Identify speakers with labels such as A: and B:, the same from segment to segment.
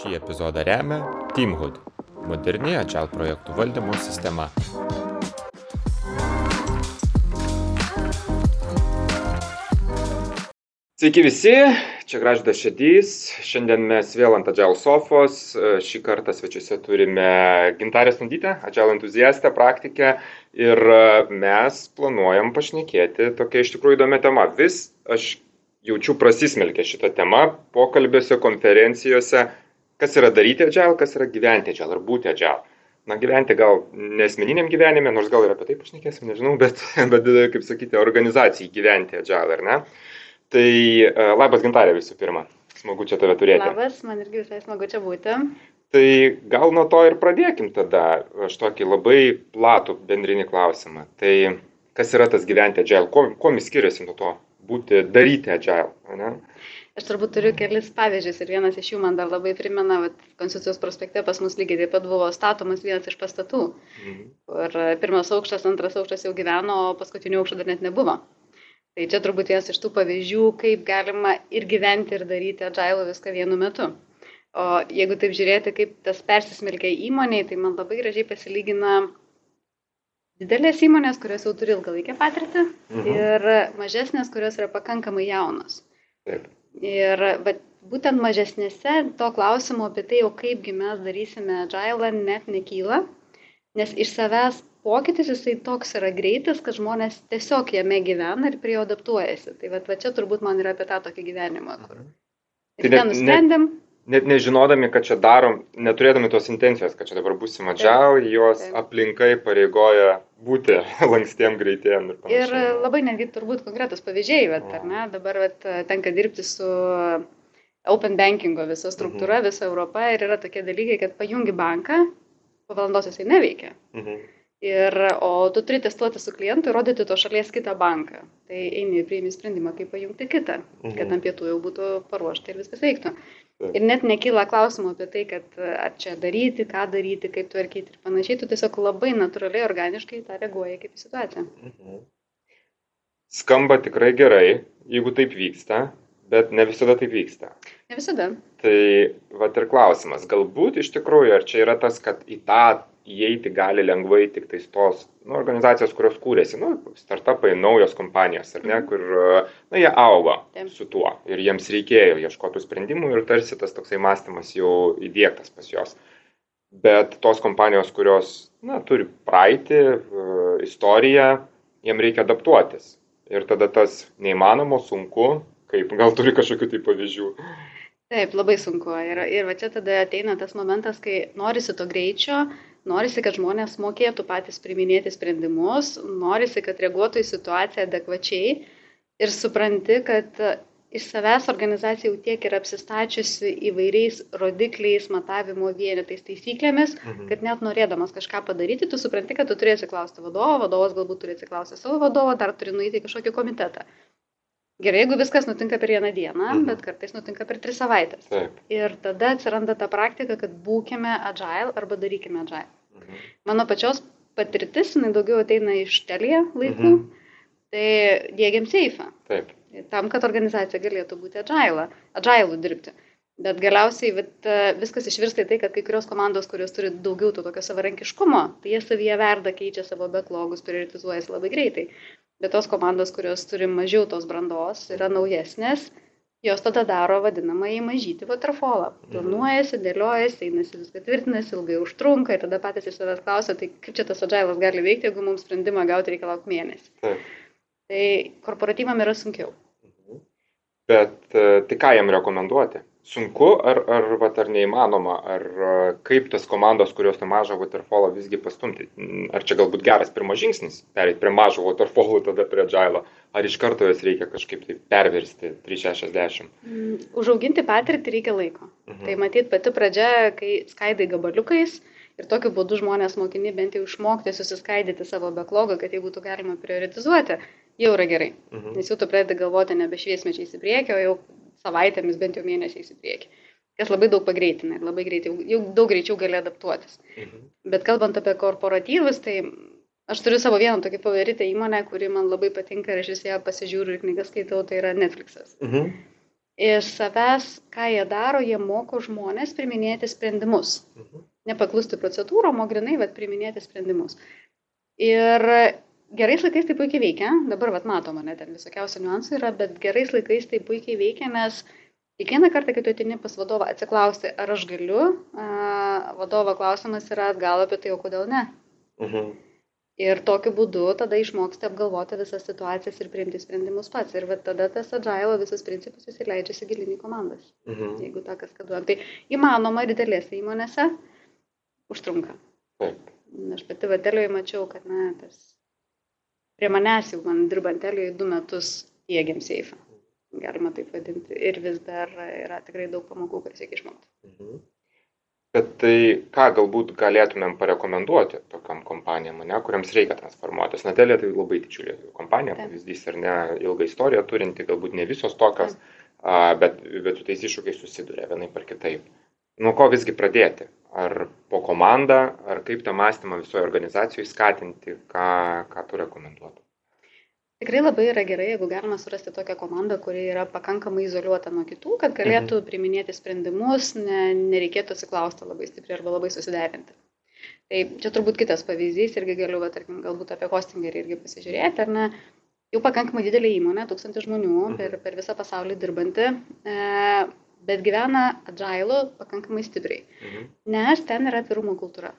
A: Šį epizodą remia Teamhood - moderni Agile projektų valdymo sistema. Sveiki visi, čia Graždas Šedys. Šiandien mes vėl ant Agile sofos. Šį kartą svečiuose turime Gintarę Stundytę, Agile entuziastę, praktikę. Ir mes planuojam pašnekėti tokia iš tikrųjų įdomi tema. Vis aš jaučiu prasismelkę šitą temą pokalbėse, konferencijose, kas yra daryti agile, kas yra gyventi agile ar būti agile. Na, gyventi gal nesmeniniam gyvenime, nors gal ir apie tai pašnekėsim, nežinau, bet, bet kaip sakyti, organizacijai gyventi agile, ar ne? Tai uh, labas gintarė visų pirma, smagu čia tave turėti.
B: Labas, man irgi visai smagu čia būti.
A: Tai gal nuo to ir pradėkim tada, aš tokį labai platų bendrinį klausimą. Tai kas yra tas gyventi agile, kuo, kuo jis skiriasi nuo to būti, daryti agile, ne?
B: Aš turbūt turiu kelis pavyzdžius ir vienas iš jų man dar labai primena, kad Konstitucijos prospekte pas mus lygiai taip pat buvo statomas vienas iš pastatų. Mhm. Ir pirmas aukštas, antras aukštas jau gyveno, o paskutinio aukšto dar net nebuvo. Tai čia turbūt vienas iš tų pavyzdžių, kaip galima ir gyventi, ir daryti agile viską vienu metu. O jeigu taip žiūrėti, kaip tas persismelkia įmoniai, tai man labai gražiai pasilygina didelės įmonės, kurios jau turi ilgalaikę patirtį mhm. ir mažesnės, kurios yra pakankamai jaunos. Taip. Ir bet būtent mažesnėse to klausimo apie tai, o kaipgi mes darysime agilą, net nekyla, nes iš savęs pokytis jisai toks yra greitas, kad žmonės tiesiog jame gyvena ir prie jo adaptuojasi. Tai va, va čia turbūt man yra apie tą tokį gyvenimą, kur. Mhm. Ir tai ten nusprendėm.
A: Net net nežinodami, kad čia darom, neturėdami tos intencijos, kad čia dabar būsim mažiau, juos taip. aplinkai pareigoja būti lankstiem, greitiem
B: ir panašiai. Ir labai netgi turbūt konkretus pavyzdžiai, vat, ar ne, dabar vat, tenka dirbti su Open Bankingo visa struktūra, mhm. visa Europa ir yra tokie dalykai, kad pajungi banką, po valandos jisai neveikia. Mhm. Ir, o tu turi testuoti su klientu ir rodyti to šalies kitą banką. Tai eini ir priimi sprendimą, kaip pajungti kitą, mhm. kad ant pietų jau būtų paruošta ir viskas veiktų. Ir net nekyla klausimų apie tai, kad ar čia daryti, ką daryti, kaip tvarkyti ir panašiai, tu tiesiog labai natūraliai, organiškai tą reaguoji kaip į situaciją. Mhm.
A: Skamba tikrai gerai, jeigu taip vyksta, bet ne visada taip vyksta.
B: Ne visada.
A: Tai va ir klausimas, galbūt iš tikrųjų, ar čia yra tas, kad į tą įeiti gali lengvai tik tais tos nu, organizacijos, kurios kūrėsi, nu, startupai, naujos kompanijos, ar ne, mhm. kur, na, jie augo Taip. su tuo ir jiems reikėjo ieškoti sprendimų ir tarsi tas toksai mąstymas jau įdėktas pas juos. Bet tos kompanijos, kurios, na, turi praeitį, uh, istoriją, jiem reikia adaptuotis. Ir tada tas neįmanoma, sunku, kaip gal turi kažkokių tai pavyzdžių.
B: Taip, labai sunku. Ir, ir va čia tada ateina tas momentas, kai norisi to greičio, norisi, kad žmonės mokėtų patys priminėti sprendimus, norisi, kad reaguotų į situaciją adekvačiai ir supranti, kad iš savęs organizacija jau tiek yra apsistačiusi įvairiais rodikliais, matavimo vienetais, taisyklėmis, mhm. kad net norėdamas kažką padaryti, tu supranti, kad tu turėsi klausti vadovo, vadovas galbūt turėsi klausti savo vadovo, dar turi nueiti į kažkokį komitetą. Gerai, jeigu viskas nutinka per vieną dieną, mhm. bet kartais nutinka per tris savaitės. Taip. Ir tada atsiranda ta praktika, kad būkime agile arba darykime agile. Mhm. Mano pačios patirtis, jinai daugiau ateina iš telija laikų, mhm. tai dėgiam seifą. Taip. Tam, kad organizacija galėtų būti agile, agile dirbti. Bet galiausiai vat, viskas išvirsta į tai, kad kai kurios komandos, kurios turi daugiau to tokio savarankiškumo, tai jie savyje verda, keičia savo backlogus, prioritizuojasi labai greitai. Bet tos komandos, kurios turi mažiau tos brandos, yra naujesnės, jos tada daro vadinamąjį mažytį waterfallą. Mhm. Planuojasi, dėliojasi, einasi viską tvirtinasi, ilgai užtrunka ir tada patys iš savęs klausia, tai kaip čia tas adžialas gali veikti, jeigu mums sprendimą gauti reikia laukti mėnesį. Taip. Tai korporatyvam yra sunkiau.
A: Mhm. Bet e, tai ką jam rekomenduoti? Sunku ar, ar, vat, ar neįmanoma, ar kaip tas komandos, kurios tą mažą waterfallą visgi pastumti. Ar čia galbūt geras pirmas žingsnis, perėti prie mažo waterfallų, tada prie džailo, ar iš karto jas reikia kažkaip tai perversti 360.
B: Mm, užauginti patirtį reikia laiko. Mhm. Tai matyt pati pradžia, kai skaidai gabaliukais ir tokiu būdu žmonės mokini bent jau išmokti susiskaidyti savo backlogą, kad jį būtų galima prioritizuoti, jau yra gerai. Mhm. Nes jau tu pradedi galvoti nebe šviesmečiais į priekį, o jau savaitėmis, bent jau mėnesiais į priekį. Kas labai daug pagreitina ir labai greitai, jau daug greičiau gali adaptuotis. Mhm. Bet kalbant apie korporatyvus, tai aš turiu savo vieną tokį favoritę įmonę, kuri man labai patinka ir aš vis ją pasižiūriu ir knygas skaitau, tai yra Netflixas. Mhm. iš savęs, ką jie daro, jie moko žmonės priminėti sprendimus. Mhm. Nepaklusti procedūrom, o grinai, bet priminėti sprendimus. Ir gerais laikais tai puikiai veikia, dabar vat matom, ne, ten visokiausių niuansų yra, bet gerais laikais tai puikiai veikia, nes kiekvieną kartą, kai tu atini pas vadovą atsiklausti, ar aš galiu, a, vadovo klausimas yra atgal apie tai, o kodėl ne. Mhm. Ir tokiu būdu tada išmoksti apgalvoti visas situacijas ir priimti sprendimus pats. Ir tada tas agile visas principas jis leidžia įsigilinti į komandas. Mhm. Jeigu tą kaskaduojam. Tai įmanoma didelėse įmonėse užtrunka. Taip. Aš pati Vatelijoje mačiau, kad na, tas prie manęs jau man dirbant Telijoje du metus dėgiam seifą. Galima taip vadinti. Ir vis dar yra tikrai daug pamokų, kurias reikia išmokti. Mhm.
A: Bet tai ką galbūt galėtumėm parekomenduoti tokiam kompanijom, ne, kuriams reikia transformuotis. Natelė tai labai didžiulė kompanija, pavyzdys ir ne ilgą istoriją turinti, galbūt ne visos tokios, a, bet, bet su tais iššūkiais susiduria vienai par kitaip. Nuo ko visgi pradėti? Ar po komandą, ar kaip tą mąstymą visoje organizacijoje skatinti, ką, ką tu rekomenduotum?
B: Tikrai labai yra gerai, jeigu galima surasti tokią komandą, kuri yra pakankamai izoliuota nuo kitų, kad galėtų mhm. priminėti sprendimus, ne, nereikėtų atsiklausti labai stipriai arba labai susiderinti. Tai čia turbūt kitas pavyzdys, irgi galiu, va, tarkim, galbūt apie hostingerį irgi pasižiūrėti, ar ne, jau pakankamai didelė įmonė, tūkstantis žmonių mhm. per, per visą pasaulį dirbanti, e, bet gyvena agilų pakankamai stipriai, mhm. nes ten yra atvirumo kultūra.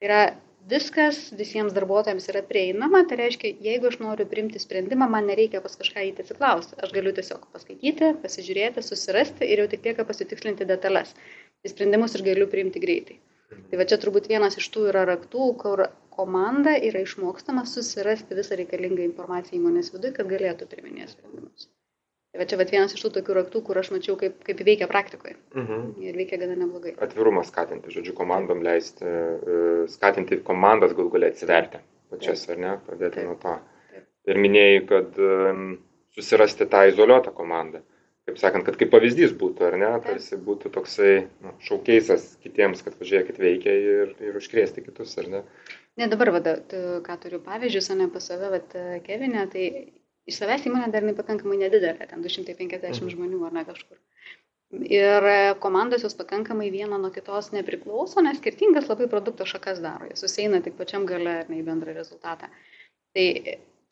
B: Tai yra viskas visiems darbuotojams yra prieinama, tai reiškia, jeigu aš noriu priimti sprendimą, man nereikia pas kažką įti atsiklausti. Aš galiu tiesiog paskaityti, pasižiūrėti, susirasti ir jau tik lieka pasitikslinti detalės. Tai sprendimus aš galiu priimti greitai. Tai va čia turbūt vienas iš tų yra raktų, kur komanda yra išmokstama susirasti visą reikalingą informaciją įmonės viduje, kad galėtų priminėti sprendimus. Tai va čia va vienas iš tų tokių raktų, kur aš mačiau, kaip, kaip veikia praktikoje. Mhm. Ir veikia gana neblogai.
A: Atvirumą skatinti, žodžiu, komandom leisti, e, skatinti komandas gal galia atsiverti pačias, ar ne, pradėti Taip. nuo to. Taip. Ir minėjai, kad susirasti tą izoliuotą komandą. Kaip sakant, kad kaip pavyzdys būtų, ar ne, tarsi būtų toksai nu, šaukeisas kitiems, kad pažiūrėkit veikia ir, ir užkrėsti kitus, ar ne?
B: Ne, dabar, va, tu, ką turiu pavyzdžius, o ne pas save, va, Kevinė, tai iš savęs įmonė dar nepakankamai nedidelė, ten 250 mhm. žmonių ar ne kažkur. Ir komandos jos pakankamai viena nuo kitos nepriklauso, nes skirtingas labai produkto šakas daro, jie susieina tik pačiam gale ar ne į bendrą rezultatą. Tai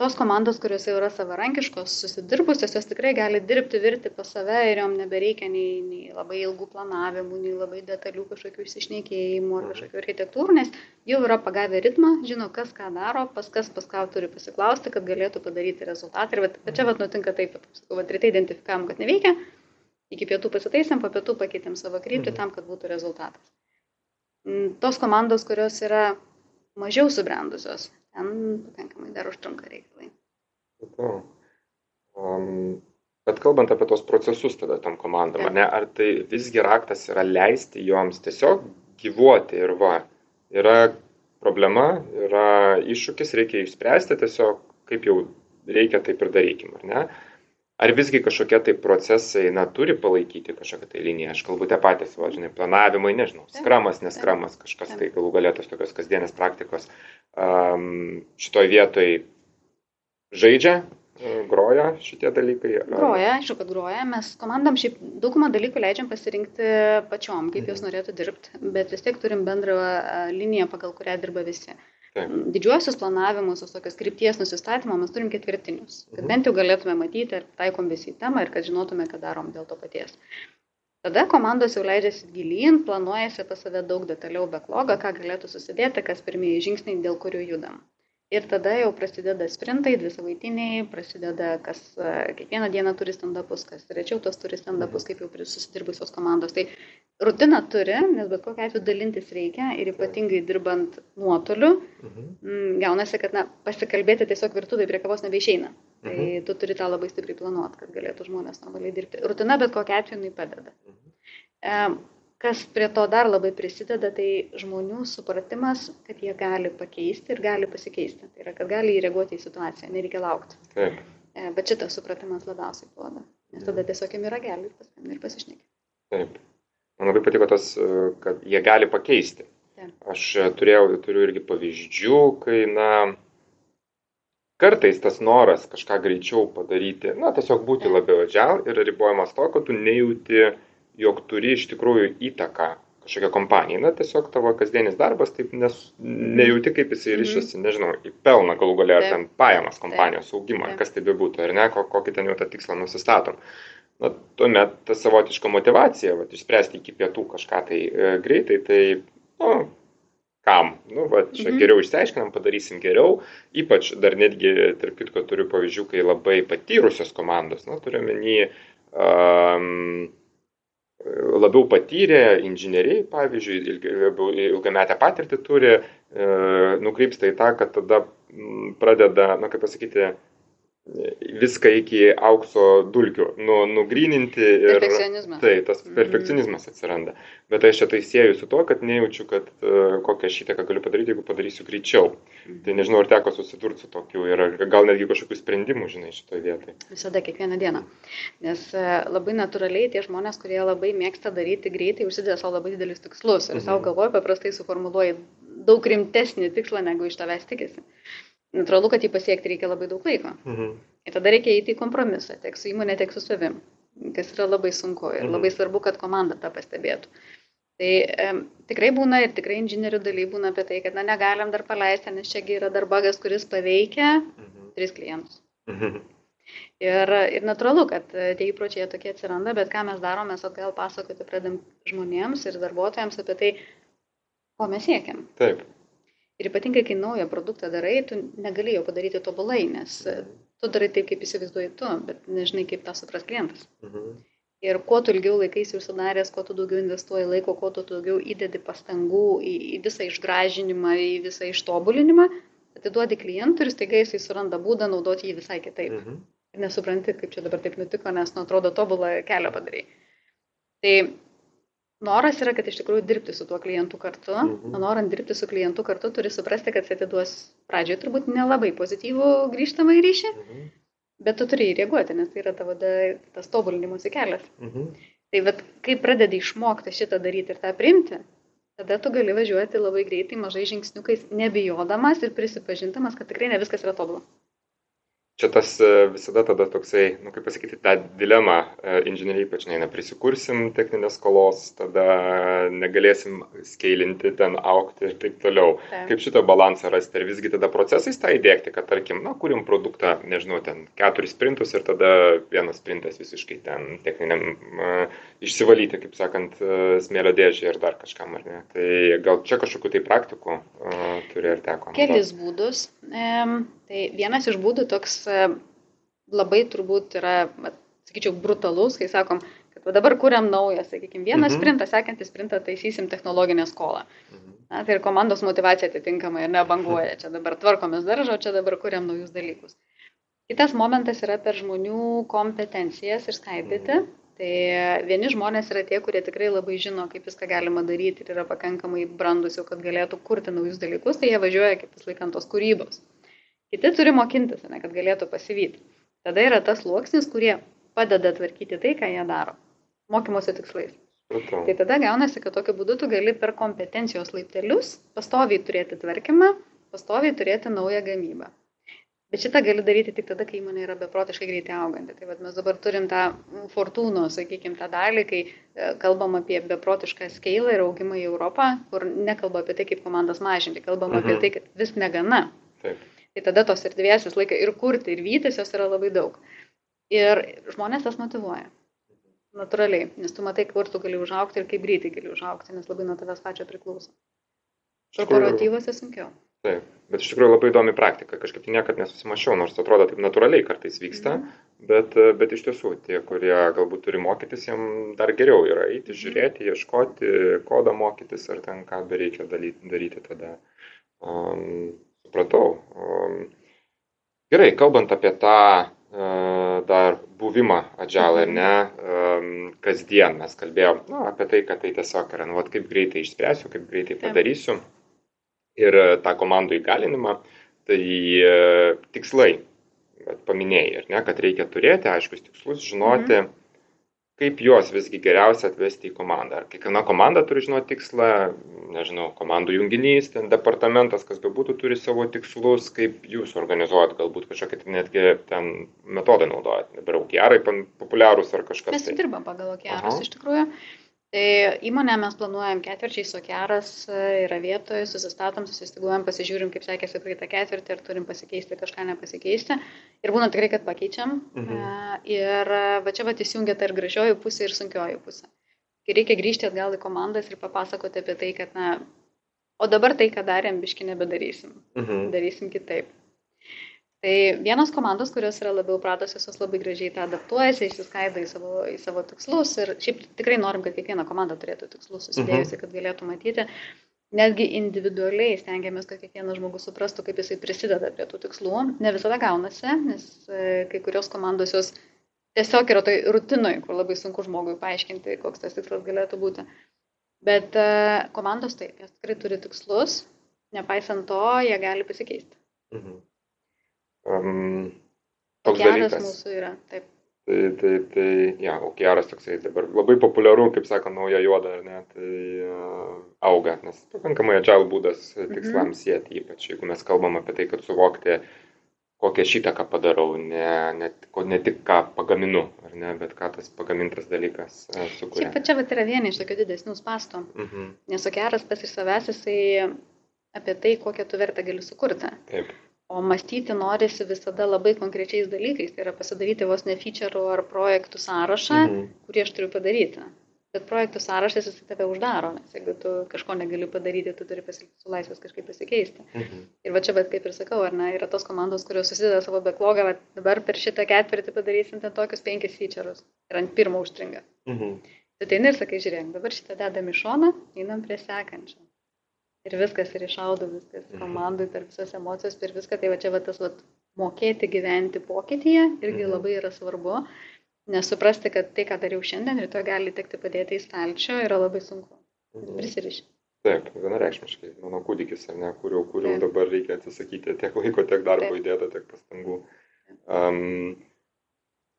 B: tos komandos, kurios jau yra savarankiškos, susidirbusios, jos tikrai gali dirbti, virti pas save ir jom nebereikia nei, nei labai ilgų planavimų, nei labai detalių kažkokių išsišnekėjimų ar kažkokių architektūrų, nes jau yra pagavę ritmą, žino, kas ką daro, pas kas pas ką turi pasiklausti, kad galėtų padaryti rezultatą. Ir bet, bet čia vat nutinka taip, sakau, vat ryte identifikavom, kad neveikia, iki pietų pasitaisėm, po pietų pakeitėm savo kryptį mhm. tam, kad būtų rezultatas. Tos komandos, kurios yra mažiau subrendusios, ten pakankamai dar užtrunka reikalai.
A: Um, bet kalbant apie tos procesus tada tam komandom, ne, ar tai visgi raktas yra leisti joms tiesiog gyvuoti ir va, yra problema, yra iššūkis, reikia išspręsti tiesiog, kaip jau reikia, taip ir darykim, ar ne? Ar visgi kažkokie tai procesai, na, turi palaikyti kažkokią tai liniją, aš kalbu tie patys, va, žinai, planavimai, nežinau, skramas, neskramas, kažkas tai galų galėtos tokios kasdienės praktikos um, šitoj vietoj žaidžia, e, groja šitie dalykai?
B: Ar... Groja, aišku, kad groja. Mes komandam šiaip daugumą dalykų leidžiam pasirinkti pačiom, kaip mhm. jos norėtų dirbti, bet vis tiek turim bendrą e, liniją, pagal kurią dirba visi. Taip. Didžiuosius planavimus, tokios krypties nusistatymą mes turim ketvirtinius, kad mhm. bent jau galėtume matyti, ar taikom visi temą ir kad žinotume, ką darom dėl to paties. Tada komandos jau leidžiasi gilyn, planuojasi pas save daug detaliau backlogą, ką galėtų susidėti, kas pirmieji žingsniai, dėl kurių judam. Ir tada jau prasideda sprintai, dvi savaitiniai, prasideda, kas e, kiekvieną dieną turi stand-upus, kas rečiau tos turi stand-upus, kaip jau susidirbusios komandos. Tai rutina turi, nes bet kokia atveju dalintis reikia ir ypatingai dirbant nuotoliu, mhm. gaunasi, kad na, pasikalbėti tiesiog virtuvai prie kavos nebeišeina. Tai mhm. tu turi tą labai stipriai planuoti, kad galėtų žmonės normaliai dirbti. Rutina bet kokia atveju jinai padeda. Mhm. Kas prie to dar labai prisideda, tai žmonių supratimas, kad jie gali pakeisti ir gali pasikeisti. Tai yra, kad gali įreaguoti į situaciją, nereikia laukti. Taip. Bet šitas supratimas labiausiai duoda. Nes tada tiesiog jam yra gėlį ir paskambina ir pasišnekė.
A: Taip. Man labai patiko tas, e, kad jie gali pakeisti. Taip. Aš e, turėjau, turiu irgi pavyzdžių, kai, na, kartais tas noras kažką greičiau padaryti, na, tiesiog būti labiau agile yra ribojamas to, kad tu nejauti, jog turi iš tikrųjų įtaką kažkokia kompanija. Na, tiesiog tavo kasdienis darbas, taip nes, nejauti, kaip jisai mhm. ryšiasi, nežinau, į pelną galų galę, ar ten pajamas kompanijos augimą, kas tai bebūtų, ar ne, kokį ten jau tą tikslą nusistatom. Na, tuomet ta savotiška motivacija, va, išspręsti iki pietų kažką tai e, greitai, tai, nu, kam. Nu, va, čia mhm. geriau išsiaiškinam, padarysim geriau. Ypač dar netgi, tarp kitko, turiu pavyzdžių, kai labai patyrusios komandos, nu, turiu menį, um, labiau patyrę inžinieriai, pavyzdžiui, ilgametę patirtį turi, e, nukrypsta į tą, kad tada pradeda, na kaip pasakyti, viską iki aukso dulkių, nu, nugryninti.
B: Ir, perfekcionizmas.
A: Tai, tas mhm. perfekcionizmas atsiranda. Bet aš čia tai sieju su to, kad nejaučiu, kad uh, kokią šitą galiu padaryti, jeigu padarysiu greičiau. Mhm. Tai nežinau, ar teko susidurti su tokiu ir gal netgi kažkokių sprendimų, žinai, šitoje vietoje.
B: Visada, kiekvieną dieną. Nes uh, labai natūraliai tie žmonės, kurie labai mėgsta daryti greitai, užsideda savo labai didelius tikslus ir mhm. savo galvoje paprastai suformuluoja daug rimtesnį tikslą, negu iš tavęs tikisi natūralu, kad jį pasiekti reikia labai daug laiko. Mhm. Ir tada reikia eiti į kompromisą, tiek su įmonė, tiek su savim, kas yra labai sunku ir mhm. labai svarbu, kad komanda tą pastebėtų. Tai e, tikrai būna ir tikrai inžinierių daly būna apie tai, kad na, negalim dar paleisti, nes čiagi yra dar bagas, kuris paveikia mhm. tris klientus. Mhm. Ir, ir natūralu, kad tie įpročiai tokie atsiranda, bet ką mes darome, mes atgal pasakoti pradėm žmonėms ir darbuotojams apie tai, ko mes siekiam.
A: Taip.
B: Ir ypatingai, kai naują produktą darai, tu negali jo padaryti tobulai, nes e, tu darai taip, kaip įsivaizduoji tu, bet nežinai, kaip tą supras klientas. Mhm. Ir kuo tu ilgiau laikais užsidaręs, kuo tu daugiau investuoji laiko, kuo tu daugiau įdedi pastangų į, į visą išgražinimą, į visą ištobulinimą, atiduodi klientui ir staiga jisai suranda būdą naudoti jį visai kitaip. Mhm. Ir nesupranti, kaip čia dabar taip nutiko, nes, nu, atrodo, tobulą kelią padarai. Tai noras yra, kad iš tikrųjų dirbti su tuo klientu kartu. Mhm. O norint dirbti su klientu kartu, turi suprasti, kad jis atiduos pradžioje turbūt nelabai pozityvų grįžtamą ryšį, mhm. bet tu turi įreaguoti, nes tai yra tavo da, tas tobulinimuose kelias. Mhm. Tai vad, kai pradedi išmokti šitą daryti ir tą priimti, tada tu gali važiuoti labai greitai, mažai žingsniukais, nebijodamas ir prisipažintamas, kad tikrai ne viskas yra tobulą
A: čia tas e, visada tada toksai, nu kaip pasakyti, tą dilemą e, inžinieriai ypač neina, prisikursim techninės skolos, tada negalėsim skailinti, ten aukti ir taip toliau. Taip. Kaip šitą balansą rasti, ar visgi tada procesais tą įdėkti, kad tarkim, na, kūrim produktą, nežinau, ten keturis sprintus ir tada vienas sprintas visiškai ten techniniam uh, išsivalyti, kaip sakant, uh, smėlio dėžį ir dar kažkam, ar ne. Tai gal čia kažkokiu tai praktiku uh, turi ir teko.
B: Kelis būdus. Um Tai vienas iš būdų toks e, labai turbūt yra, sakyčiau, brutalus, kai sakom, kad dabar kuriam naują, sakykime, vieną mhm. sprintą, sekantį sprintą taisysim technologinę skolą. Mhm. Na, tai ir komandos motivacija atitinkamai ir nebanguoja, čia dabar tvarkomės daržo, čia dabar kuriam naujus dalykus. Kitas momentas yra per žmonių kompetencijas išskaidyti. Mhm. Tai vieni žmonės yra tie, kurie tikrai labai žino, kaip viską galima daryti ir yra pakankamai brandus jau, kad galėtų kurti naujus dalykus, tai jie važiuoja kaip vis laikant tos kūrybos. Kiti turi mokintis, ne, kad galėtų pasivyti. Tada yra tas sluoksnis, kurie padeda tvarkyti tai, ką jie daro. Mokymosi tikslais. Okay. Tai tada gaunasi, kad tokiu būdu tu gali per kompetencijos laiptelius pastoviai turėti tvarkymą, pastoviai turėti naują gamybą. Bet šitą gali daryti tik tada, kai įmonė yra beprotiškai greitai auganti. Tai mes dabar turim tą fortūno, sakykime, tą dalį, kai e, kalbam apie beprotišką scalą ir augimą į Europą, kur nekalba apie tai, kaip komandas mažinti, kalbam mhm. apie tai, kad vis negana. Taip. Tai tada tos erdvės visą laiką ir kurti, ir vytis jos yra labai daug. Ir žmonės tas motivuoja. Natūraliai, nes tu matai, kur tu gali užaukti ir kaip greitai gali užaukti, nes labai nuo tavęs pačio priklauso. Korporatyvose sunkiau.
A: Taip, bet iš tikrųjų labai įdomi praktika, kažkaip tai niekada nesusimašiau, nors atrodo taip natūraliai kartais vyksta, mm. bet, bet iš tiesų tie, kurie galbūt turi mokytis, jiems dar geriau yra eiti, mhm. žiūrėti, ieškoti, kodą mokytis ar ten ką bereikia daryti tada. Um, supratau. Gerai, kalbant apie tą e, dar buvimą agile, ar ne, kasdien mes kalbėjom nu, apie tai, kad tai tiesiog yra, nu, vat, kaip greitai išspręsiu, kaip greitai padarysiu ir e, tą komandų įgalinimą, tai e, tikslai, paminėjai, ne, kad reikia turėti aiškus tikslus, žinoti, mhm. Kaip juos visgi geriausia atvesti į komandą. Ar kiekviena komanda turi žinoti tikslą, nežinau, komandų junginys, ten departamentas, kas bebūtų, turi savo tikslus, kaip jūs organizuojat, galbūt kažkokį tai netgi ten metodą naudojat. Dabar OKR populiarūs ar kažkas.
B: Mes tai. dirbam pagal OKR iš tikrųjų. Tai įmonė mes planuojam ketvirčiai, sokeras e, yra vietoje, susistatom, susistiguojam, pasižiūrim, kaip sekėsi praeitą ketvirtį, ar turim pasikeisti kažką nepasikeisti. Ir būna tikrai, kad pakeičiam. Mhm. E, ir va čia va įsijungia ta ir gražioji pusė, ir sunkioji pusė. Kai reikia grįžti atgal į komandas ir papasakoti apie tai, kad, na, o dabar tai, ką darėm, biški nebedarysim. Mhm. Darysim kitaip. Tai vienos komandos, kurios yra labiau pratusios, jos labai gražiai tą adaptuojasi, įsiskaido į savo, į savo tikslus ir šiaip tikrai norim, kad kiekviena komanda turėtų tikslus susidėjusi, mhm. kad galėtų matyti. Netgi individualiai stengiamės, kad kiekvienas žmogus suprastų, kaip jisai prisideda prie tų tikslų. Ne visada gaunasi, nes e, kai kurios komandos jos tiesiog yra toj rutinoj, kur labai sunku žmogui paaiškinti, koks tas tikslas galėtų būti. Bet e, komandos taip, jos tikrai turi tikslus, nepaisant to, jie gali pasikeisti. Mhm.
A: Um, toks
B: geras
A: dalykas.
B: mūsų yra, taip.
A: Tai, tai, tai, ja, o geras toksai dabar labai populiaru, kaip sako, nauja juoda, ar ne, tai uh, auga, nes pakankamai agile būdas tikslams mhm. sėti, ypač jeigu mes kalbam apie tai, kad suvokti, kokią šitą ką padarau, ne, ne, ne tik ką pagaminu, ar ne, bet ką tas pagamintas dalykas uh, sukuria.
B: Šiaip čia vat yra viena iš tokių didesnių spastų, mhm. nes o geras pas iš savęs jisai apie tai, kokią tu vertę gali sukurti. Taip. O mąstyti norisi visada labai konkrečiais dalykais, tai yra pasidaryti vos ne feature ar projektų sąrašą, mhm. kurį aš turiu padaryti. Bet projektų sąrašas jis tave uždaro, nes jeigu tu kažko negali padaryti, tu turi pasilikti su laisvės kažkaip pasikeisti. Mhm. Ir va čia, bet kaip ir sakau, ar ne, yra tos komandos, kurios susideda savo backlogą, va, dabar per šitą ketvirtį padarysim ten tokius penkis feature'us. Ir ant pirmo užstringa. Mhm. Tu tai ir sakai, žiūrėk, dabar šitą dedam į šoną, einam prie sekančio ir viskas, ir išaudo viskas mhm. komandai, per visas emocijas, per viską. Tai va čia va tas va, mokėti gyventi pokytyje irgi mhm. labai yra svarbu, nes suprasti, kad tai, ką dariau šiandien, rytoj gali tekti padėti į stalčių, yra labai sunku. Mhm. Prisirišti.
A: Taip, vienareikšmiškai, mano kūdikis, ar ne, kurio, kurio dabar reikia atsisakyti tiek laiko, tiek darbo įdėta, tiek pastangų. Um,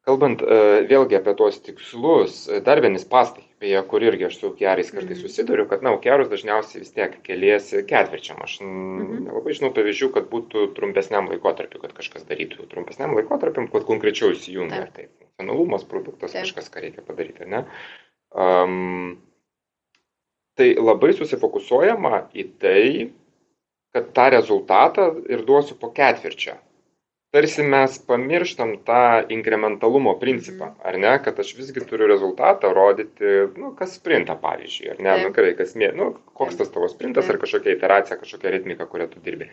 A: Kalbant e, vėlgi apie tuos tikslus, dar vienis pastai, beje, kur irgi aš su kerais kartais mhm. susiduriu, kad, na, kerus dažniausiai vis tiek keliesi ketvirčiam. Aš mhm. nelabai žinau pavyzdžių, kad būtų trumpesniam laikotarpiu, kad kažkas darytų trumpesniam laikotarpiu, kad konkrečiau įsijungia. Ar tai funkcionalumas produktas, Taip. kažkas, ką reikia padaryti, ne? Um, tai labai susifokusuojama į tai, kad tą rezultatą ir duosiu po ketvirčio tarsi mes pamirštam tą inkrementalumo principą, mhm. ar ne, kad aš visgi turiu rezultatą rodyti, nu, kas sprinta, pavyzdžiui, ar ne, nu, gerai, kas mė, nu, koks tas tavo sprintas, ar kažkokia iteracija, kažkokia ritmika, kurią tu dirbi.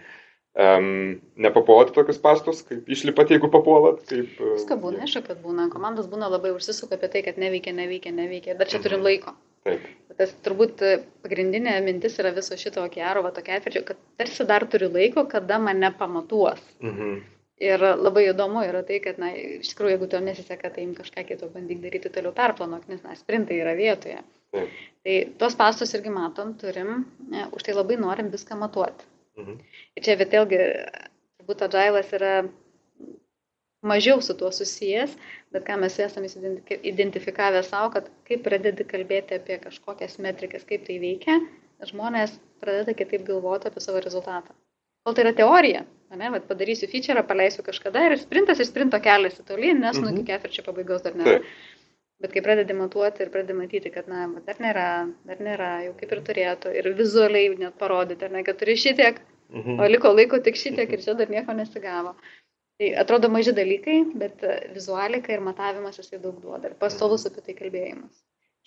A: Um, nepapuolate tokius pastus, kaip išlipat, jeigu papuolat? Kaip,
B: uh, Viską būna, aišku, kad būna. Komandos būna labai užsisuka apie tai, kad neveikia, neveikia, neveikia. Bet čia turim mhm. laiko. Taip. Tas turbūt pagrindinė mintis yra viso šito okearo, va tokia atvirkščia, kad tarsi dar turiu laiko, kada mane pamatuos. Mhm. Ir labai įdomu yra tai, kad, na, iš tikrųjų, jeigu tau nesiseka, tai im kažką kito bandyk daryti toliau perplanuok, nes, na, sprintai yra vietoje. Taip. Tai tuos pastus irgi matom, turim, ne, už tai labai norim viską matuoti. Mhm. Ir čia vėlgi, turbūt agailas yra mažiau su tuo susijęs, bet ką mes esame identifikavę savo, kad kai pradedi kalbėti apie kažkokias metrikas, kaip tai veikia, žmonės pradeda kitaip galvoti apie savo rezultatą. Kol tai yra teorija, ne, bet padarysiu feature, paleisiu kažkada ir sprintas ir sprinto keliasi tolyn, nes -hmm. nu iki mhm. ketvirčio pabaigos dar nėra. Taip. Bet kai pradedi matuoti ir pradedi matyti, kad, na, dar nėra, dar nėra, jau kaip ir turėtų, ir vizualiai net parodyti, ne, kad turi šitiek, mhm. o liko laiko tik šitiek ir čia dar nieko nesigavo. Tai atrodo maži dalykai, bet vizualika ir matavimas jisai daug duoda ir pastovus apie tai kalbėjimas.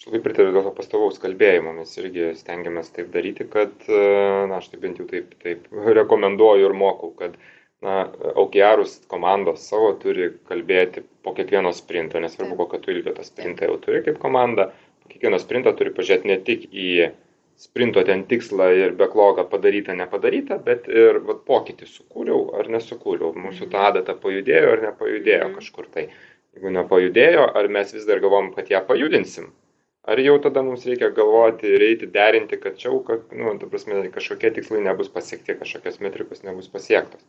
A: Aš labai pritariu dėl to pastovaus kalbėjimo, mes irgi stengiamės taip daryti, kad, na, aš tai bent jau taip, taip rekomenduoju ir mokau, kad, na, aukiarus komandos savo turi kalbėti po kiekvieno sprinto, nesvarbu, kokio tu ilgio tą sprintą jau turi kaip komanda, po kiekvieno sprinto turi pažiūrėti ne tik į sprinto ten tikslą ir backlogą padarytą, nepadarytą, bet ir vat, pokytį sukūriau ar nesukūriau, mūsų ta mhm. adata pajudėjo ar nepajudėjo mhm. kažkur tai. Jeigu nepajudėjo, ar mes vis dar galvom, kad ją pajudinsim, Ar jau tada mums reikia galvoti ir eiti derinti, kad čia, kad, nu, ta prasme, kažkokie tikslai nebus pasiekti, kažkokios metrikos nebus pasiektos.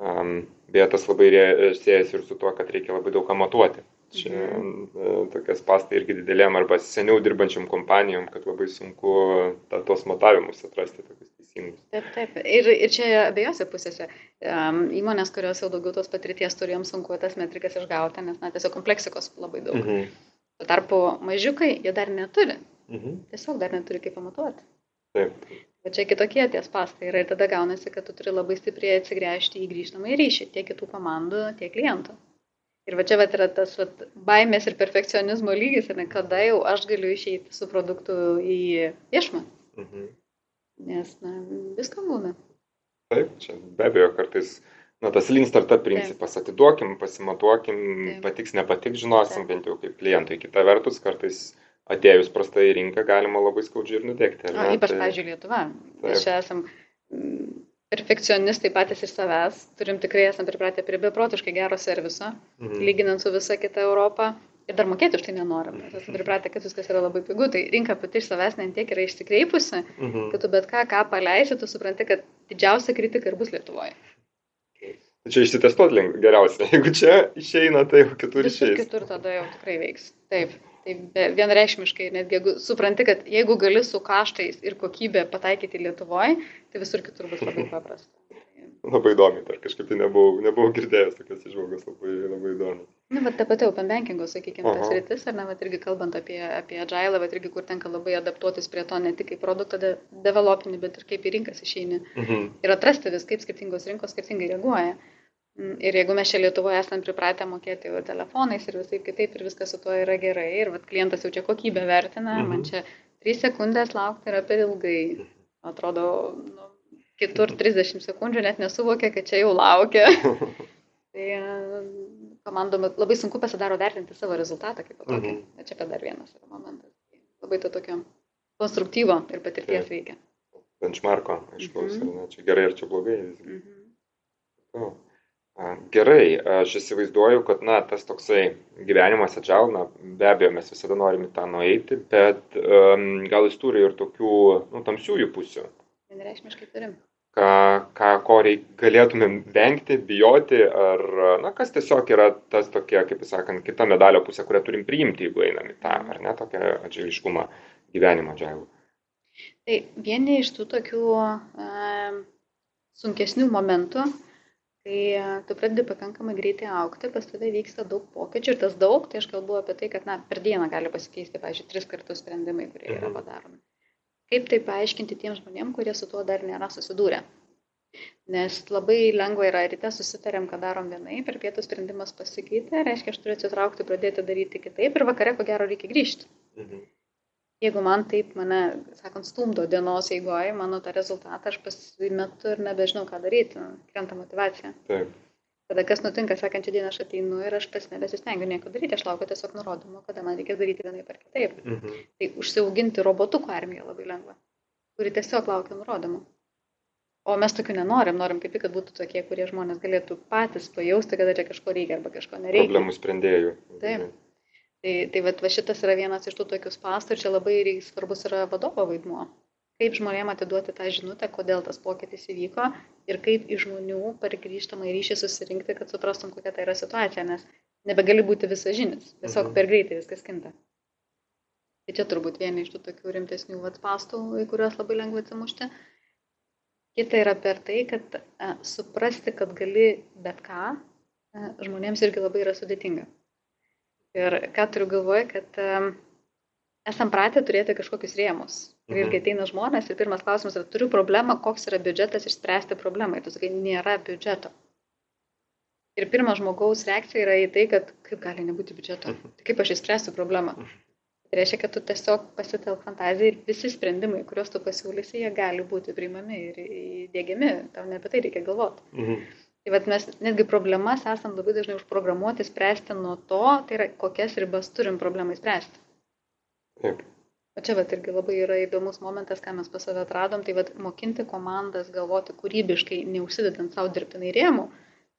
A: Um, beje, tas labai siejasi ir su tuo, kad reikia labai daug matuoti. čia mhm. tokias pastai irgi didelėm arba seniau dirbančiam kompanijom, kad labai sunku ta, tos matavimus atrasti tokius teisingus.
B: Taip, taip. Ir, ir čia abiejose pusėse. Um, įmonės, kurios jau daugiau tos patirties turėjom sunku tas metrikas išgauti, nes, na, tiesiog kompleksikos labai daug. Mhm. Tuo tarpu mažiukai jie dar neturi. Mhm. Tiesiog dar neturi kaip pamatuoti.
A: Taip.
B: Bet čia kitokie ties pastai yra ir tada gaunasi, kad tu turi labai stipriai atsigręžti į grįžtamą į ryšį tiek kitų komandų, tiek klientų. Ir va čia va yra tas va, baimės ir perfekcionizmo lygis, ne, kada jau aš galiu išeiti su produktu į viešumą. Mhm. Nes na, viskam būna.
A: Taip, čia be abejo kartais na, tas lean startup principas, Taip. atiduokim, pasimatuokim, Taip. patiks, nepatiks, žinosim Taip. bent jau kaip klientai. Kita vertus, kartais atėjus prastai į rinką galima labai skaudžiai ir nudegti.
B: O, ypač, tai... pavyzdžiui, Lietuva. Mes čia esam mm, perfekcionistai patys iš savęs, turim tikrai esam pripratę prie beprotiškai gero serviso, mhm. lyginant su visa kita Europa. Ir dar mokėti už tai nenorim. Mes esame pripratę, kad viskas yra labai pigu. Tai rinka pati iš savęs nentiek yra išsikreipusi, mhm. kad tu bet ką, ką paleisi, tu supranti, kad didžiausia kritika ir bus Lietuvoje.
A: Čia išsitestuoti geriausia. Jeigu čia išeina, tai jau kitur išeis.
B: Kitur tada jau tikrai veiks. Taip. Tai vienreikšmiškai, netgi jeigu supranti, kad jeigu gali su kaštais ir kokybė pataikyti Lietuvoje, tai visur kitur bus labai paprasta.
A: Labai įdomi, dar kažkaip tai nebuvau, nebuvau girdėjęs tokios išvalgos, labai, labai įdomi.
B: Na, bet ta pati open bankingo, sakykime, tas rytis, ar ne, bet irgi kalbant apie, apie agile, bet irgi kur tenka labai adaptuotis prie to, ne tik kaip produktą de developinį, bet ir kaip į rinkas išeini. Mhm. Ir atrasti vis, kaip skirtingos rinkos skirtingai reaguoja. Mm, ir jeigu mes čia Lietuvoje esame pripratę mokėti jau telefonais ir visai kitaip ir viskas su tuo yra gerai ir vat, klientas jau čia kokybę vertina, mhm. man čia 3 sekundės laukti yra per ilgai. Atrodo, nu, kitur 30 sekundžių net nesuvokia, kad čia jau laukia. tai komandom labai sunku pasidaro vertinti savo rezultatą kaip tokį. Mhm. Čia dar vienas momentas. Labai to tokio konstruktyvo ir patirties Taip. reikia.
A: Benchmarko, aišku, mhm. čia gerai ar čia blogai. Mhm. Oh. Gerai, aš įsivaizduoju, kad, na, tas toksai gyvenimas atžal, na, be abejo, mes visada norime tą nueiti, bet um, gal jis turi ir tokių, nu, tamsiųjų pusių.
B: Vienreikšmiškai turim.
A: Ką, ką ko reik, galėtumėm vengti, bijoti, ar, na, kas tiesiog yra tas tokia, kaip sakant, kita medalio pusė, kurią turim priimti, jeigu einam į tą, ar ne, tokią atžailiškumą gyvenimo atžailų.
B: Tai vieni iš tų tokių uh, sunkesnių momentų, kai e, tu pradedi pakankamai greitai aukti, pas tave vyksta daug pokyčių ir tas daug, tai aš kalbu apie tai, kad na, per dieną gali pasikeisti, pavyzdžiui, tris kartus sprendimai, kurie yra mhm. Kaip tai paaiškinti tiem žmonėm, kurie su tuo dar nėra susidūrę? Nes labai lengva yra ryte susitarėm, kad darom vienai, per pietų sprendimas pasikeitė, reiškia, aš turiu atsitraukti, pradėti daryti kitaip ir vakare, ko gero, reikia grįžti. Mhm jeigu man taip mane, sakant, stumdo dienos eigoje, mano tą rezultatą aš pasimetu ir nebežinau, ką daryti, krenta motivacija.
A: Taip.
B: Tada kas nutinka, sekančią dieną aš ateinu ir aš pas nebesistengiu nieko daryti, aš laukiu tiesiog nurodymų, kada man reikės daryti vienai per kitaip. Mhm. Tai užsiauginti robotukų armiją labai lengva, kuri tiesiog laukia nurodymų. O mes tokių nenorim, norim kaip tik, kad būtų tokie, kurie žmonės galėtų patys pajausti, kada čia kažko reikia arba kažko nereikia.
A: Problemų sprendėjų.
B: Taip. Tai, tai va, va šitas yra vienas iš tų tokių spastų ir čia labai svarbus yra vadovo vaidmuo. Kaip žmonėm atiduoti tą žinutę, kodėl tas pokytis įvyko ir kaip iš žmonių per grįžtamą ryšį susirinkti, kad suprastum, kokia tai yra situacija, nes nebegali būti visažinis, tiesiog mhm. per greitai viskas kinta. Tai čia turbūt vieni iš tų tokių rimtesnių atspastų, į kuriuos labai lengva atsimušti. Kita yra per tai, kad a, suprasti, kad gali bet ką, a, žmonėms irgi labai yra sudėtinga. Ir ką turiu galvoje, kad um, esam pratę turėti kažkokius rėmus. Ir mhm. irgi ateina žmonės ir pirmas klausimas yra, turiu problemą, koks yra biudžetas išspręsti problemą. Ir tu sakai, nėra biudžeto. Ir pirmas žmogaus reakcija yra į tai, kad kaip gali nebūti biudžeto. Mhm. Tai kaip aš išspręsiu problemą. Mhm. Tai reiškia, kad tu tiesiog pasitelk fantaziją ir visi sprendimai, kuriuos tu pasiūlysi, jie gali būti priimami ir įdėgiami. Tau ne apie tai reikia galvoti. Mhm. Tai vat mes netgi problemas esam labai dažnai užprogramuoti spręsti nuo to, tai yra kokias ribas turim problemai spręsti.
A: Taip.
B: O čia vat irgi labai yra įdomus momentas, ką mes pas save atradom, tai vat mokinti komandas galvoti kūrybiškai, neužsidedant savo dirbtinai rėmų,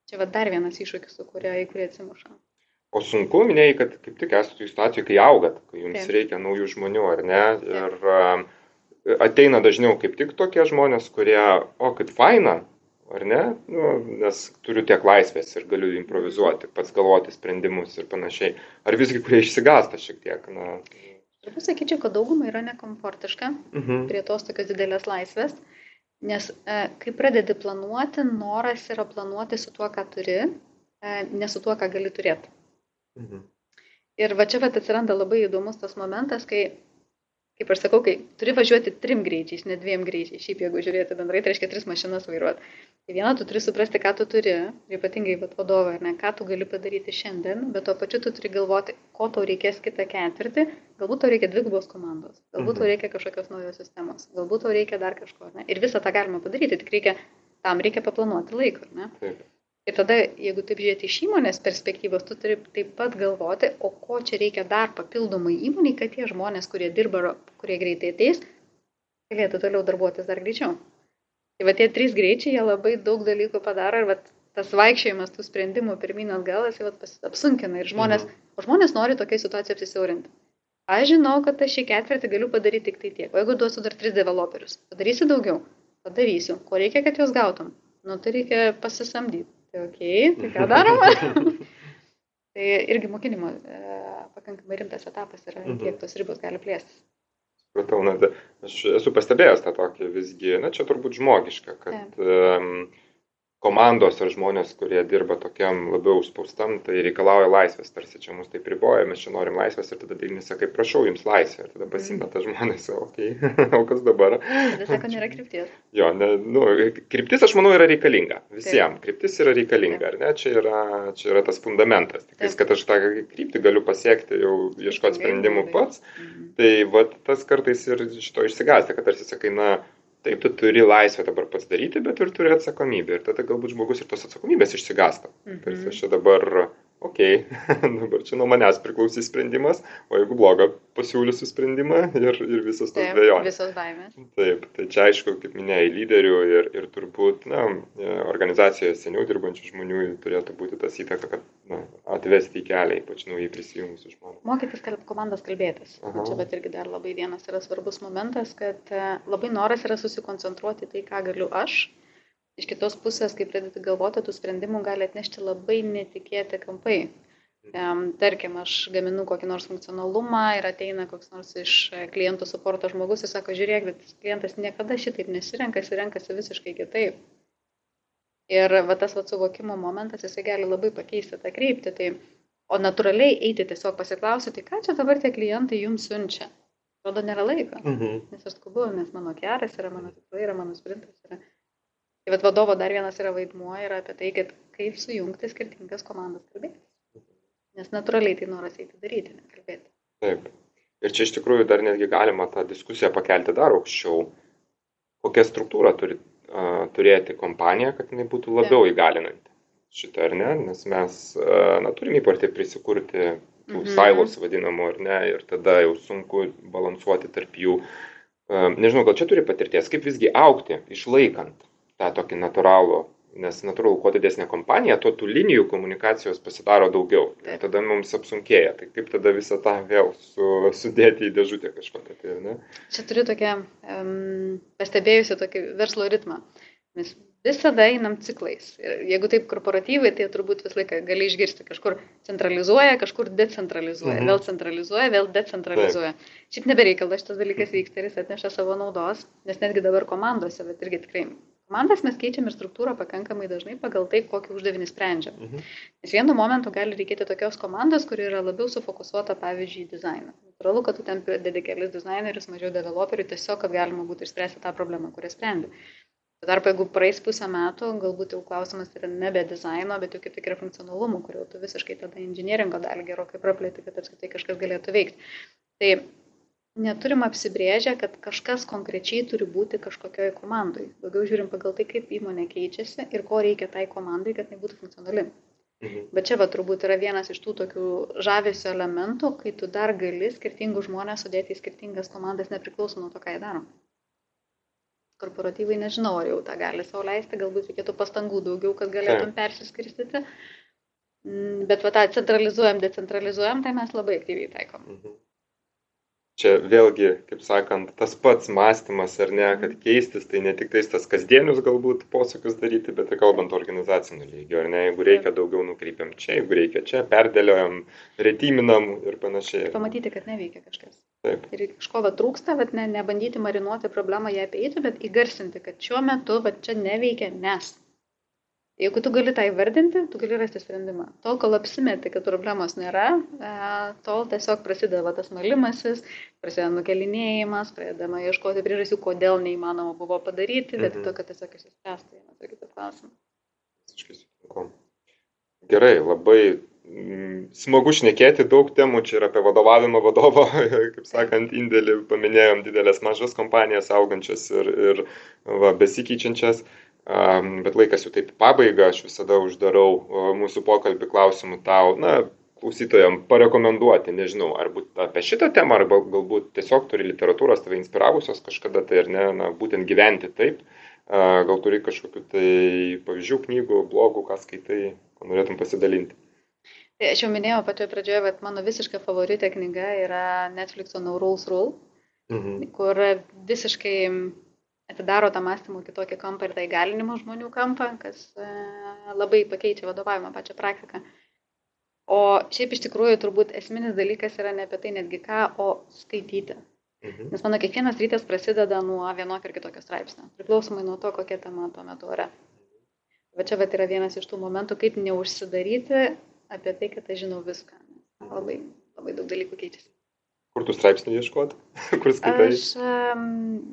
B: čia vat dar vienas iššūkis, su kuria į kurį atsimušam.
A: O sunku, minėjai, kad kaip tik esate situacijoje, kai augat, kai jums Taip. reikia naujų žmonių, ar ne? Ir Taip. ateina dažniau kaip tik tokie žmonės, kurie, o kaip faina, ar ne? Nu, nes turiu tiek laisvės ir galiu improvizuoti, pats galvoti sprendimus ir panašiai. Ar visgi, kurie išsigasta šiek tiek? Na...
B: Turbūt sakyčiau, kad daugumai yra nekomfortiška mhm. prie tos tokios didelės laisvės, nes e, kai pradedi planuoti, noras yra planuoti su tuo, ką turi, e, ne su tuo, ką gali turėti. Mhm. Ir va čia vat atsiranda labai įdomus tas momentas, kai kaip aš sakau, kai turi važiuoti trim greičiais, ne dviem greičiais, šiaip jeigu žiūrėti bendrai, tai reiškia tris mašinas vairuoti. Tai viena, tu turi suprasti, ką tu turi, ypatingai vadovai, ne, ką tu gali padaryti šiandien, bet tuo pačiu tu turi galvoti, ko tau reikės kitą ketvirtį, galbūt tau reikia dvigubos komandos, galbūt tau mhm. reikia kažkokios naujos sistemos, galbūt tau reikia dar kažko. Ne? Ir visą tą galima padaryti, tik reikia, tam reikia paplanuoti laiką. Ne? Taip. Ir tada, jeigu taip žiūrėti iš įmonės perspektyvos, tu turi taip pat galvoti, o ko čia reikia dar papildomai įmoniai, kad tie žmonės, kurie dirba, kurie greitai ateis, galėtų toliau darbuotis dar greičiau. Tai va tie trys greičiai, jie labai daug dalykų padaro ir va, tas vaikščiojimas tų sprendimų pirmin atgal, jis va, apsunkina ir žmonės, mhm. o žmonės nori tokiai situacijai apsisiaurinti. Aš žinau, kad aš šį ketvirtį galiu padaryti tik tai tiek. O jeigu duosiu dar tris developerius, padarysi daugiau, padarysiu. Ko reikia, kad juos gautum? Nu, tai reikia pasisamdyti Tai ok, tai ką daroma? tai irgi mokinimo e, pakankamai rimtas etapas yra, mhm. kiek tos ribos gali plėstis.
A: Supratau, na, aš esu pastebėjęs tą tokį visgi, na čia turbūt žmogiška, kad um, komandos ar žmonės, kurie dirba tokiam labiau užspaustam, tai reikalauja laisvės, tarsi čia mus tai priboja, mes čia norim laisvės ir tada Vilnius sakai, prašau jums laisvę, ir tada mhm. pasimeta žmonės, okei, okay. o kas dabar?
B: Tada sako, nėra krypties.
A: Jo, ne, nu, kryptis, aš manau, yra reikalinga. Visiems. Kryptis yra reikalinga, ar ne? Čia yra, čia yra tas fundamentas. Tik tais, kad aš tą kryptį galiu pasiekti, jau ieškoti sprendimų pats. Mhm. Tai va tas kartais ir šito išsigąsti, kad tarsi sakai, na, taip tu turi laisvę dabar pasidaryti, bet ir turi atsakomybę. Ir tada galbūt žmogus ir tos atsakomybės išsigasta. Mhm. Tarsi aš čia dabar ok, dabar čia nuo manęs priklausys sprendimas, o jeigu blogą pasiūlysiu sprendimą ir, ir visas tas
B: dviejonės. Visos baimės.
A: Taip, tai čia aišku, kaip minėjai, lyderių ir, ir turbūt na, organizacijoje seniau dirbančių žmonių turėtų būti tas įtaka, kad na, atvesti į kelią, ypač naujai prisijungusių žmonių.
B: Mokytis kalb, komandas kalbėtis. Aha. Čia bet irgi dar labai vienas yra svarbus momentas, kad e, labai noras yra susikoncentruoti tai, ką galiu aš iš kitos pusės, kai pradedi galvoti, tų sprendimų gali atnešti labai netikėti kampai. Tarkim, aš gaminu kokį nors funkcionalumą ir ateina koks nors iš klientų suporto žmogus ir sako, žiūrėk, bet klientas niekada šitaip nesirenka, jis renkasi visiškai kitaip. Ir va, tas va, suvokimo momentas, jisai gali labai pakeisti tą kryptį. Tai, o natūraliai eiti tiesiog pasiklausyti, tai ką čia dabar tie klientai jums siunčia. Rodo, nėra laiko. Mhm. Nes aš skubu, nes mano keras yra, mano tikslai yra, mano sprintas yra. Tai vad vadovo dar vienas yra vaidmuo yra apie tai, kad kaip sujungti skirtingas komandas kalbėti. Nes natūraliai tai noras eiti daryti, nekalbėti.
A: Taip. Ir čia iš tikrųjų dar netgi galima tą diskusiją pakelti dar aukščiau. Kokią struktūrą turi uh, turėti kompanija, kad jinai būtų labiau Taip. įgalinanti šitą, ar ne? Nes mes, uh, na, turim įpartį prisikurti tų mhm. silos vadinamų, ar ne? Ir tada jau sunku balansuoti tarp jų. Uh, nežinau, gal čia turi patirties, kaip visgi aukti, išlaikant tą tokį natūralų, nes natūralu, kuo didesnė kompanija, tuo tų linijų komunikacijos pasidaro daugiau. Ir tada mums apsunkėja. Tai kaip tada visą tą vėl su, sudėti į dėžutę kažkokią. Tai, ne?
B: Čia turiu tokią um, pastebėjusi tokį verslo ritmą. Mes visada einam ciklais. Ir jeigu taip korporatyvai, tai turbūt visą laiką gali išgirsti, kažkur centralizuoja, kažkur decentralizuoja, mhm. vėl centralizuoja, vėl decentralizuoja. Taip. Šiaip nebereikalas šitas dalykas vyksta ir jis atneša savo naudos, nes netgi dabar komandose, bet irgi tikrai Komandas mes keičiam ir struktūrą pakankamai dažnai pagal tai, kokį uždavinį sprendžiam. Mhm. Nes vienu momentu gali reikėti tokios komandos, kuri yra labiau sufokusuota, pavyzdžiui, į dizainą. Natūralu, kad tu ten dedi kelis dizainerius, mažiau developerių, tiesiog, kad galima būtų išspręsti tą problemą, kurią sprendi. Tuo tarpu, jeigu praeis pusę metų, galbūt jau klausimas yra nebe dizaino, bet jau kaip tik yra funkcionalumų, kur jau tu visiškai tada inžinieringo dalį gerokai praplėti, kad apskritai kažkas galėtų veikti. Tai neturim apsibrėžę, kad kažkas konkrečiai turi būti kažkokioj komandai. Daugiau žiūrim pagal tai, kaip įmonė keičiasi ir ko reikia tai komandai, kad jinai būtų funkcionali. Mhm. Bet čia va turbūt yra vienas iš tų tokių žavesio elementų, kai tu dar gali skirtingus žmonės sudėti į skirtingas komandas nepriklausomai nuo to, ką jie daro. Korporatyvai nežinau, ar jau tą gali savo leisti, galbūt reikėtų pastangų daugiau, kad galėtum persiskirstyti. Mm, bet va tą centralizuojam, decentralizuojam, tai mes labai aktyviai taikom. Mhm.
A: Čia vėlgi, kaip sakant, tas pats mąstymas ar ne, kad keistis tai ne tik tais tas kasdienius galbūt posakius daryti, bet ir kalbant organizaciniu lygiu, ar ne, jeigu reikia daugiau nukreipiam čia, jeigu reikia čia, perdėliojam, retiminam ir panašiai.
B: Ir pamatyti, kad neveikia kažkas.
A: Taip.
B: Ir kažko va trūksta, bet ne, nebandyti marinuoti problemą ją apeiti, bet įgarsinti, kad šiuo metu va čia neveikia, nes Jeigu tu gali tą įvardinti, tu gali rasti sprendimą. Tol, kol apsimeti, kad problemos nėra, e, tol tiesiog prasideda tas malimasis, prasideda nukelinėjimas, pradedama ieškoti priežasčių, kodėl neįmanoma buvo padaryti, bet mhm. to, kad tiesiog išsispręstų vieną kitą klausimą.
A: Gerai, labai mm, smagu šnekėti daug temų, čia ir apie vadovavimą vadovo, kaip sakant, indėlį paminėjom didelės mažas kompanijas augančias ir, ir va, besikeičiančias. Bet laikas jau taip pabaiga, aš visada uždarau mūsų pokalbį klausimų tau, na, klausytojams parekomenduoti, nežinau, ar būt apie šitą temą, arba galbūt tiesiog turi literatūros tave inspiravusios kažkada tai, ar ne, na, būtent gyventi taip, gal turi kažkokiu tai pavyzdžių, knygų, blogų, ką skaitai, ko norėtum pasidalinti.
B: Tai aš jau minėjau pačioje pradžioje, kad mano visiška favoritė knyga yra Netflix'o No Rules Rule, mhm. kur visiškai atidaro tą mąstymų kitokį kampą ir tą įgalinimo žmonių kampą, kas e, labai pakeičia vadovavimą pačią praktiką. O šiaip iš tikrųjų turbūt esminis dalykas yra ne apie tai netgi ką, o skaityti. Mhm. Nes mano kiekvienas rytas prasideda nuo vienokio ir kitokio straipsnio, priklausomai nuo to, kokia tema tuo metu yra. Va čia vat yra vienas iš tų momentų, kaip neužsidaryti apie tai, kad aš žinau viską. Labai, labai daug dalykų keičiasi.
A: Kur tu straipsnių ieškoti? Kur skaitai?
B: Aš um,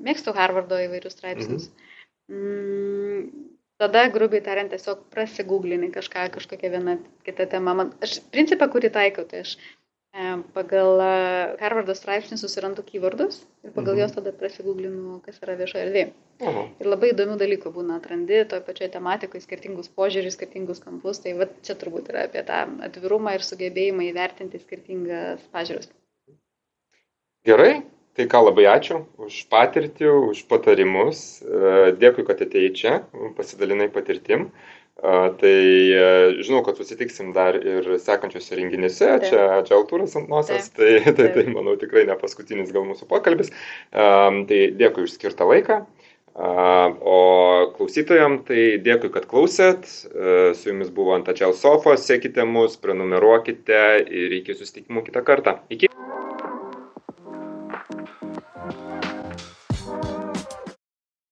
B: mėgstu Harvardo įvairius straipsnius. Mhm. Mm, tada, grubiai tariant, tiesiog prasigūglini kažką, kažkokią vieną kitą temą. Man, aš principą, kurį taikau, tai aš e, pagal Harvardo straipsnį susirandu keywordus ir pagal mhm. juos tada prasigūglinu, kas yra viešoje erdvėje. Ir labai įdomių dalykų būna, atrandi toje pačioje tematikoje skirtingus požiūrius, skirtingus kampus. Tai va, čia turbūt yra apie tą atvirumą ir sugebėjimą įvertinti skirtingas pažiūras.
A: Gerai, tai ką labai ačiū už patirtį, už patarimus. E, dėkui, kad atėjai čia, pasidalinai patirtim. E, tai e, žinau, kad susitiksim dar ir sekančiose renginėse, Taip. čia Džiautūras ant nosios, tai, tai, tai manau tikrai ne paskutinis gal mūsų pokalbis. Tai dėkui už skirtą laiką. O klausytojams tai dėkui, kad klausėt. Su jumis buvo Antačial Sofos, sekite mus, prenumeruokite ir iki susitikimų kitą kartą. Iki.